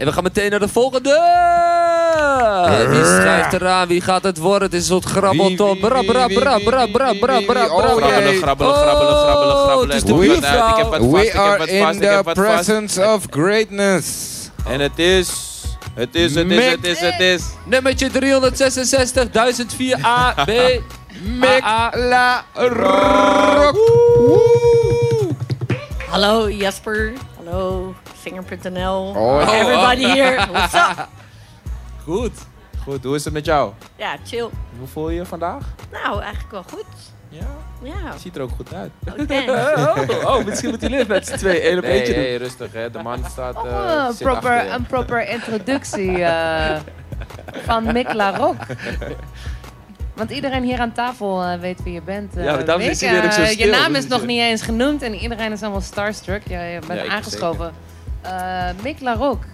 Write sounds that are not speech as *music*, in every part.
En we gaan meteen naar de volgende. Wie schrijft eraan? Wie gaat het worden? Het is een soort grabbelton. Bra, bra, bra, bra, bra, bra, bra, bra. Oh, Grabbelen, grabbelen, grabbelen, Oh, grabbelen, grabbelen. het is de buurvrouw. We are in the presence of greatness. En het is... Het is, het is, het is, het is. Nummertje 366, 1004 A, B, *laughs* Mick A, La Rock. Hallo Jasper. Hallo Vinger.nl. Oh. Everybody here. What's up? *laughs* Goed. Goed, hoe is het met jou? Ja, chill. Hoe voel je je vandaag? Nou, eigenlijk wel goed. Ja, Ja, ziet er ook goed uit. oh. *laughs* Oh, oh, misschien moet hij lief met z'n twee één op Nee, eentje doen. hey, rustig hè. De man staat... Oh, zit proper, een proper introductie eh, van Mick Larocque. *laughs* Want iedereen hier aan tafel eh, weet wie je bent. eh, Ja, maar daarom zo Eh, stil, Je naam is nog je- niet eens genoemd en iedereen is allemaal starstruck. Je, je bent Ja, aangeschoven. Eh Mick Larocque.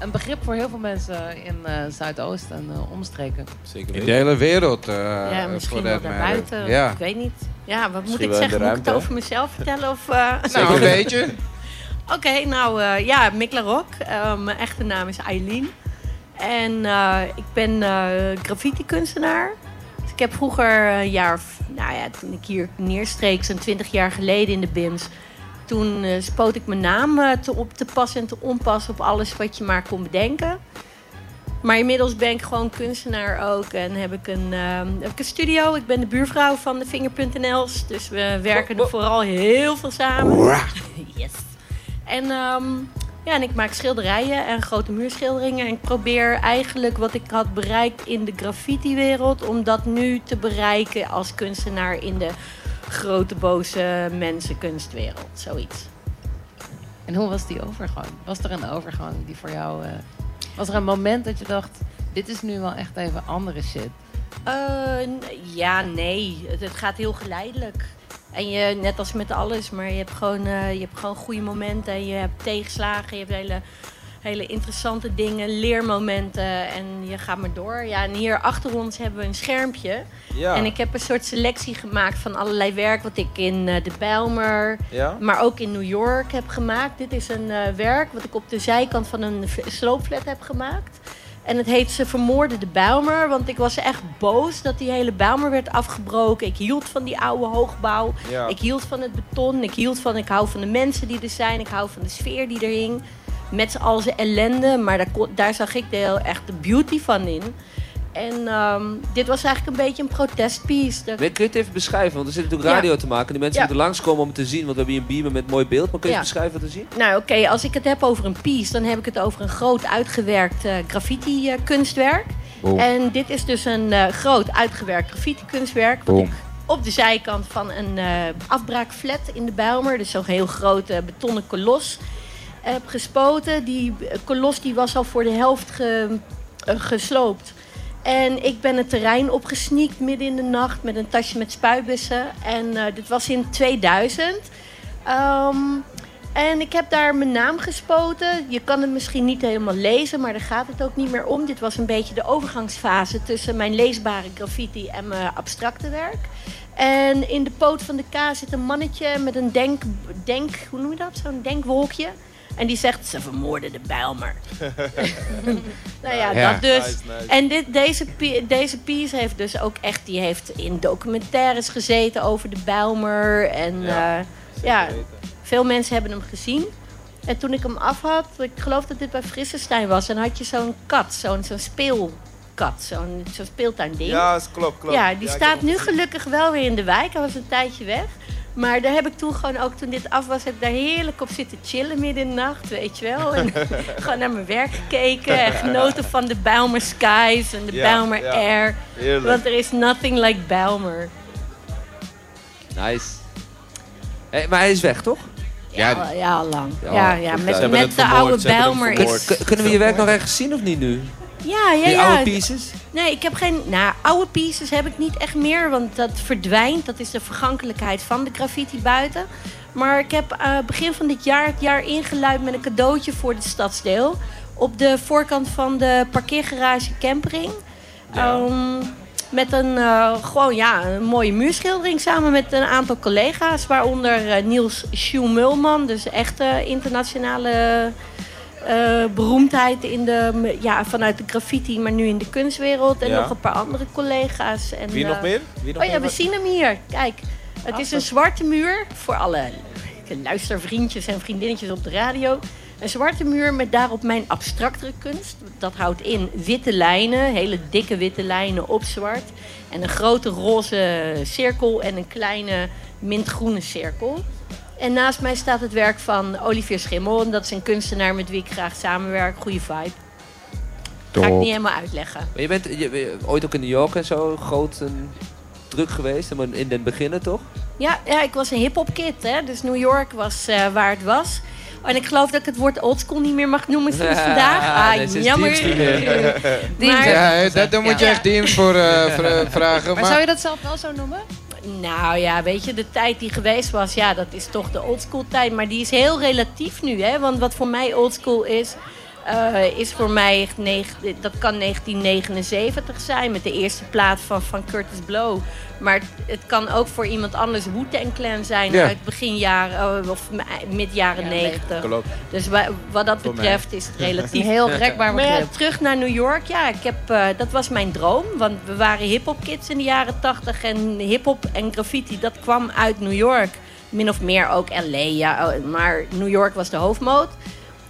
Een begrip voor heel veel mensen in eh Zuidoost en eh, omstreken. Zeker In de hele wereld. eh Ja, misschien wel daarbuiten. Ja. Ik weet niet. Ja, wat moet ik zeggen? Moet ik het over mezelf vertellen? Of, eh? *laughs* Nou, een beetje. Oké, nou eh, ja, Mick Larocque. Eh, mijn echte naam is Eileen. En eh, ik ben eh graffiti kunstenaar. Dus ik heb vroeger een jaar, nou ja, toen ik hier neerstreek, zo'n 20 jaar geleden in de BIMS. Toen eh, spoot ik mijn naam te op te pas en te onpas op alles wat je maar kon bedenken. Maar inmiddels ben ik gewoon kunstenaar ook en heb ik een, eh, heb ik een studio. Ik ben de buurvrouw van de Vinger.nl's. Dus we werken er vooral heel veel samen. *laughs* Yes. En, ehm, ja, en ik maak schilderijen en grote muurschilderingen. En ik probeer eigenlijk wat ik had bereikt in de graffiti-wereld... om dat nu te bereiken als kunstenaar in de grote boze mensenkunstwereld. Zoiets. En hoe was die overgang? Was er een overgang die voor jou... eh, was er een moment dat je dacht, dit is nu wel echt even andere shit? Eh, ja, nee. Het, het gaat heel geleidelijk. En je, net als met alles, maar je hebt gewoon, eh, je hebt gewoon goede momenten. En je hebt tegenslagen, je hebt hele, hele interessante dingen, leermomenten. En je gaat maar door. Ja, en hier achter ons hebben we een schermpje. Ja. En ik heb een soort selectie gemaakt van allerlei werk wat ik in eh, de Bijlmer, Ja? maar ook in New York heb gemaakt. Dit is een eh, werk wat ik op de zijkant van een sloopflat heb gemaakt. En het heet Ze vermoorden de Bijlmer. Want ik was echt boos dat die hele Bijlmer werd afgebroken. Ik hield van die oude hoogbouw. Ja. Ik hield van het beton. Ik hield van, ik hou van de mensen die er zijn. Ik hou van de sfeer die er hing. Met al zijn ellende. Maar daar, daar zag ik de, echt de beauty van in. En ehm, dit was eigenlijk een beetje een protestpiece. Dat- Mick, kun je het even beschrijven? Want er zit natuurlijk Ja. radio te maken. Die mensen Ja. moeten langskomen om het te zien. Want we hebben hier een beamer met mooi beeld. Maar kun je Ja. even beschrijven wat we zien? Nou oké, als ik het heb over een piece, dan heb ik het over een groot uitgewerkt eh, graffiti eh, kunstwerk. Boom. En dit is dus een eh, groot uitgewerkt graffiti kunstwerk. Wat Boom. ik op de zijkant van een eh, afbraakflat in de Bijlmer, dus zo'n heel grote betonnen kolos, heb gespoten. Die kolos die was al voor de helft ge- gesloopt. En ik ben het terrein opgesneakt midden in de nacht met een tasje met spuitbussen. En eh, dit was in 2000. Ehm, en ik heb daar mijn naam gespoten. Je kan het misschien niet helemaal lezen, maar daar gaat het ook niet meer om. Dit was een beetje de overgangsfase tussen mijn leesbare graffiti en mijn abstracte werk. En in de poot van de K zit een mannetje met een denk, denk hoe noem je dat? Zo'n denkwolkje. En die zegt, ze vermoorden de Bijlmer. *laughs* nou ja, Ja. dat dus. Nice, nice. En dit, deze, deze piece heeft dus ook echt, die heeft in documentaires gezeten over de Bijlmer. En Ja, ja, Zeker ja veel mensen hebben hem gezien. En toen ik hem af had, ik geloof dat dit bij Frissestein was, en had je zo'n kat, zo'n zo'n speelkat, zo'n zo'n speeltuinding. Ja, is- klopt, klopt. Ja, die staat nu gelukkig wel weer in de wijk. Hij was een tijdje weg. Maar daar heb ik toen gewoon ook, toen dit af was, heb ik daar heerlijk op zitten chillen midden in de nacht, weet je wel. En *laughs* gewoon naar mijn werk gekeken en genoten van de Bijlmer Skies en de Ja, Bijlmer ja. Air. Heerlijk. Want er is nothing like Bijlmer. Nice. Hé, maar hij is weg, toch? Ja, Ja, ja, al lang. Ja, Ja, ja, goed, met, de oude Bijlmer is... Kun- kunnen we je werk nog ergens zien of niet nu? Ja, ja, Die oude pieces? Nee, ik heb geen. Nou, oude pieces heb ik niet echt meer, want dat verdwijnt. Dat is de vergankelijkheid van de graffiti buiten. Maar ik heb eh, begin van dit jaar het jaar ingeluid met een cadeautje voor het stadsdeel. Op de voorkant van de parkeergarage Campering. Ja. Ehm, met een, eh, gewoon, ja, een mooie muurschildering samen met een aantal collega's. Waaronder eh, Niels Schumulman, dus echt eh, internationale eh, beroemdheid in de, ja, vanuit de graffiti, maar nu in de kunstwereld. En Ja. nog een paar andere collega's. En, Wie eh, nog meer? Wie nog Oh ja, meer? we zien hem hier. Kijk, het is een zwarte muur voor alle luistervriendjes en vriendinnetjes op de radio. Een zwarte muur met daarop mijn abstractere kunst. Dat houdt in witte lijnen, hele dikke witte lijnen op zwart. En een grote roze cirkel en een kleine mintgroene cirkel. En naast mij staat het werk van Olivier Schimmel. En dat is een kunstenaar met wie ik graag samenwerk. Goede vibe. Ga ik niet helemaal uitleggen. Maar je bent je, je- ooit ook in New York en zo groot en druk geweest, maar in den beginnen toch? Ja, ja ik was een hip-hop kid, hè? dus New York was eh, waar het was. En ik geloof dat ik het woord oldschool niet meer mag noemen sinds vandaag. Ah, Nee, jammer. *laughs* Maar, Ja, daar moet je Ja. echt dienst voor eh, vra- vragen. Maar Maar, zou je dat zelf wel zo noemen? Nou ja, weet je, de tijd die geweest was, ja, dat is toch de oldschool tijd. Maar die is heel relatief nu, hè? Want wat voor mij oldschool is, eh, is voor mij, dat kan 1979 zijn met de eerste plaat van, van Curtis Blow. Maar het kan ook voor iemand anders Wu-Tang Clan zijn Ja. uit begin jaren eh, of mid jaren Ja, 90. Klopt. Dus wa- wat dat Voor mij. betreft is het *laughs* relatief. heel rekbaar Maar ja, terug naar New York. Ja, ik heb, eh, dat was mijn droom. Want we waren hip-hop kids in de jaren 80. En hip-hop en graffiti, dat kwam uit New York. Min of meer ook LA. Ja, oh, maar New York was de hoofdmoot.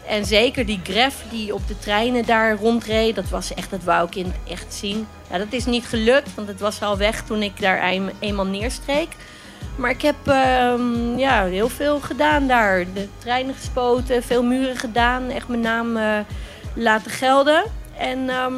En zeker die gref die op de treinen daar rondreed, dat was echt, dat wou ik in het echt zien. Ja, dat is niet gelukt, want het was al weg toen ik daar een- eenmaal neerstreek. Maar ik heb ehm, ja, heel veel gedaan daar. De treinen gespoten, veel muren gedaan. Echt mijn naam eh, laten gelden. En ehm,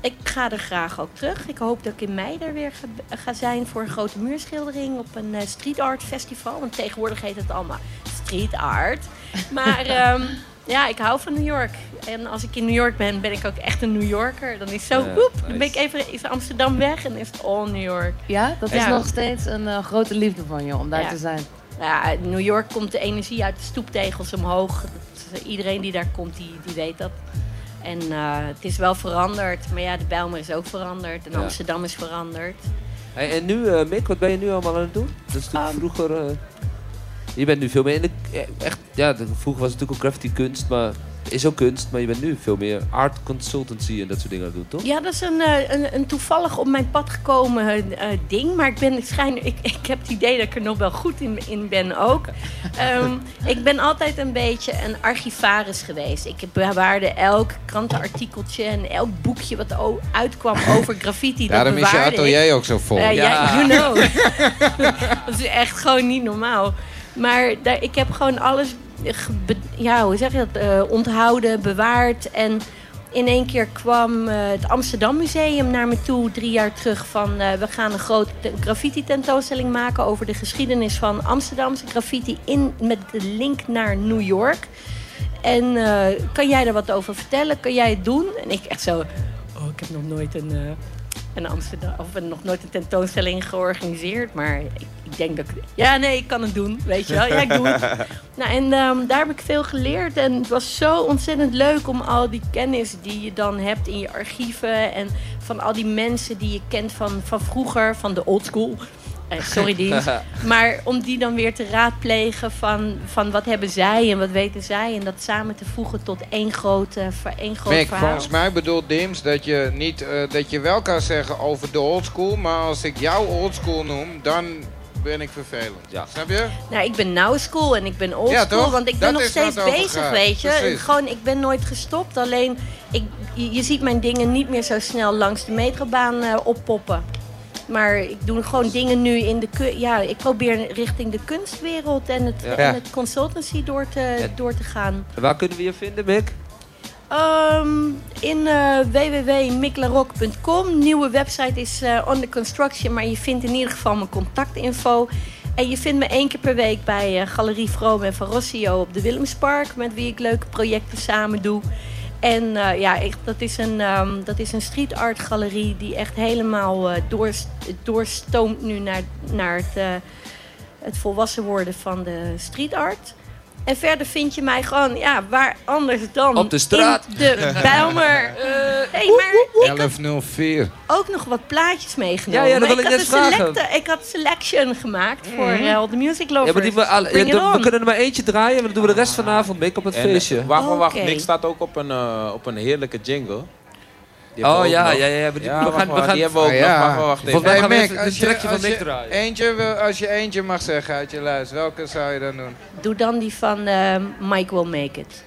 ik ga er graag ook terug. Ik hoop dat ik in mei daar weer ga, ga zijn voor een grote muurschildering op een eh, street art festival. Want tegenwoordig heet het allemaal street art. Maar ehm, ja, ik hou van New York. En als ik in New York ben, ben ik ook echt een New Yorker. Dan is zo, Ja, woep, dan ben ik even is Amsterdam weg en is het all New York. Ja, dat is Ja. nog steeds een eh, grote liefde van je om daar Ja. te zijn. Ja, in New York komt de energie uit de stoeptegels omhoog. Dat, iedereen die daar komt, die, die weet dat. En eh, het is wel veranderd. Maar ja, de Bijlmer is ook veranderd. En Ja. Amsterdam is veranderd. Hey, en nu, eh, Mick, wat ben je nu allemaal aan het doen? Dat is natuurlijk Um, vroeger... eh, je bent nu veel meer in de... eh, Echt, ja, de- vroeger was het natuurlijk ook graffiti kunst, maar... Is ook kunst, maar je bent nu veel meer art consultancy en dat soort dingen aan het doen, toch? Ja, dat is een, eh, een, een toevallig op mijn pad gekomen eh, ding. Maar ik, ben, ik, schijn, *laughs* ik, ik heb het idee dat ik er nog wel goed in, in ben ook. Ehm, *laughs* ik ben altijd een beetje een archivaris geweest. Ik bewaarde elk krantenartikeltje en elk boekje wat uitkwam *laughs* over graffiti. dat daarom is je bewaarde ik. atelier ook zo vol. Eh, ja, you know. dat is echt gewoon niet normaal. Maar daar, ik heb gewoon alles, ja, hoe zeg je dat, eh, onthouden, bewaard. En in één keer kwam eh, het Amsterdam Museum naar me toe, drie jaar terug. Van eh, we gaan een grote te- graffiti tentoonstelling maken over de geschiedenis van Amsterdamse graffiti. In, met de link naar New York. En kan jij daar wat over vertellen? Kan jij het doen? En ik echt zo, oh, ik heb nog nooit een, een Amsterdam of een- nog nooit een tentoonstelling georganiseerd. Maar ik, ik denk dat ik, ja, nee, ik kan het doen, weet je wel. Ja, ik doe het. *laughs* Nou, en ehm, daar heb ik veel geleerd. En het was zo ontzettend leuk om al die kennis die je dan hebt in je archieven. En van al die mensen die je kent van, van vroeger, van de old school. Eh, sorry, dienst. *laughs* Maar om die dan weer te raadplegen van, van wat hebben zij en wat weten zij. En dat samen te voegen tot één groot, ver- één groot Mick, verhaal. volgens mij bedoelt Dims dat je, niet, eh, dat je wel kan zeggen over de oldschool. Maar als ik jou oldschool noem, dan ben ik vervelend. Ja. Snap je? Nou, ik ben now school en ik ben old Ja, school. Want ik ben Dat nog steeds bezig, weet je. Gewoon, ik ben nooit gestopt. Alleen, ik, je, je ziet mijn dingen niet meer zo snel langs de metrobaan eh, oppoppen. Maar ik doe gewoon dingen nu in de... Ja, ik probeer richting de kunstwereld en het, Ja. en het consultancy door te, Ja. door te gaan. En waar kunnen we je vinden, Mick? Ehm, in eh www.miklarok.com. Nieuwe website is eh under construction, maar je vindt in ieder geval mijn contactinfo. En je vindt me één keer per week bij eh, Galerie Vroom en Van Rossio op de Willemspark, met wie ik leuke projecten samen doe. En eh, ja, dat, is een, ehm, dat is een street art galerie die echt helemaal eh, doorst- doorstoomt nu naar, naar het, eh, het volwassen worden van de street art. En verder vind je mij gewoon, ja, waar anders dan Op de straat. in de *laughs* Bijlmer. Eh, Hey, maar ik had 1104. ook nog wat plaatjes meegenomen. Ja, ja, dat wil ik net vragen. selecte- ik had selection gemaakt voor eh, All the Music Lovers. Ja, maar die we, ja, we kunnen er maar eentje draaien, maar dan doen we de rest vanavond mee op het En, feestje. eh, wacht, wacht, wacht. Oké. Nick staat ook op een, eh, op een heerlijke jingle. Oh we ja, ja, ja. ja, maar die- Ja, we gaan, we gaan, die hebben we ook Ah, nog. ja. Wacht, even. Volgens mij gaan we een als je- trekje van Nick draaien. Eentje wil, als je eentje mag zeggen uit je lijst, welke zou je dan doen? Doe dan die van eh, Mike Will Make It.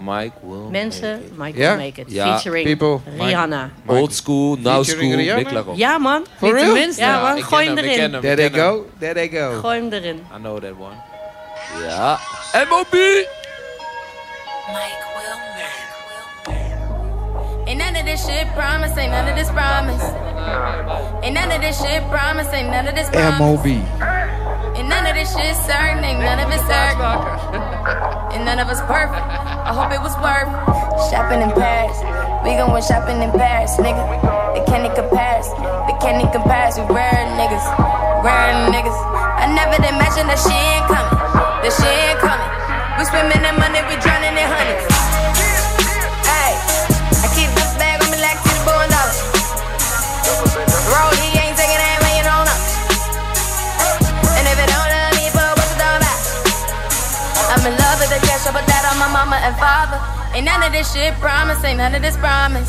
Mike will Mensen, make it. Mike? Will Make It. Featuring People. Rihanna. Old school, now school. Ja man, For real? tenminste. Ja, man. gooi hem erin. There they go, there they go. gooi hem erin. I know that one. Ja. M.O.B. Ain't none of this shit promise, ain't none of this promise. Ain't none of this shit promise, ain't none of this promise. MOB. Ain't none of this shit certain, ain't none of it certain. And none of us perfect. I hope it was worth shopping in Paris. We gon' went shopping in Paris, nigga. They can't even compare us. They can't even compare us. We rare niggas, rare niggas. I never imagined that she ain't coming. That she ain't coming. We swimming in money, we drowning in hundreds. Of this shit promise, ain't none of this promise.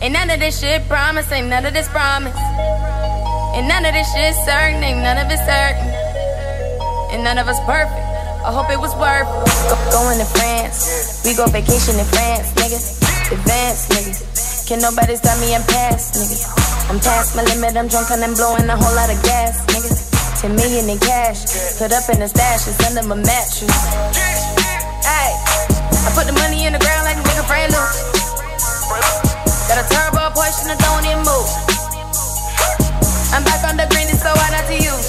Ain't none of this shit promise, ain't none of this promise. Ain't none of this shit certain, ain't none of it certain. And none of us perfect. I hope it was worth go, going to France. We go vacation in France, nigga. Advance, nigga. Can nobody stop me? I'm past, nigga. I'm past my limit. I'm drunk and I'm blowing a whole lot of gas, nigga. Ten million in cash, put up in the stash, it's under my mattress. I put the money in the ground like a nigga brand new. Got a turbo Porsche and I don't even move. I'm back on the green, so hard not to use.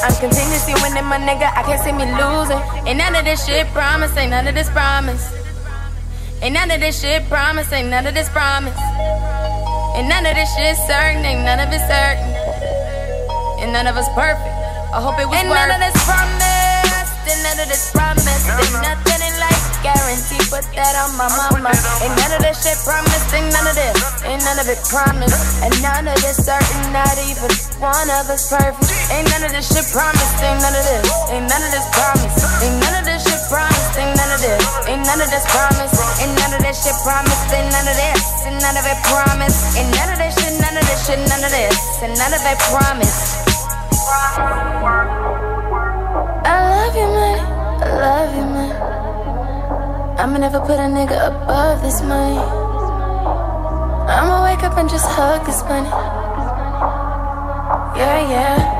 I'm continuously winning, my nigga. I can't see me losing. Ain't none of this shit promise, ain't none of this promise. Ain't none of this shit promise, ain't none of this promise. Ain't none of this shit certain, ain't none of it certain. And none of us perfect. I hope it was Ain't none of this promise, ain't none of this promise. Ain't nothing in life guaranteed, put that on my mama. Ain't none of this shit promised, ain't none of this, ain't none of it promised. And none of this certain, not even one of us perfect. Ain't none of this shit promised, ain't none of this, ain't none of this promised. Ain't none of this shit promised, ain't none of this, ain't none of this promised. Ain't none of this shit promised, ain't none of this, and none of it promised. Ain't none of this shit, none of this shit, none of this, and none of it promised. I'ma never put a nigga above this money. I'ma wake up and just hug this money. Yeah, yeah.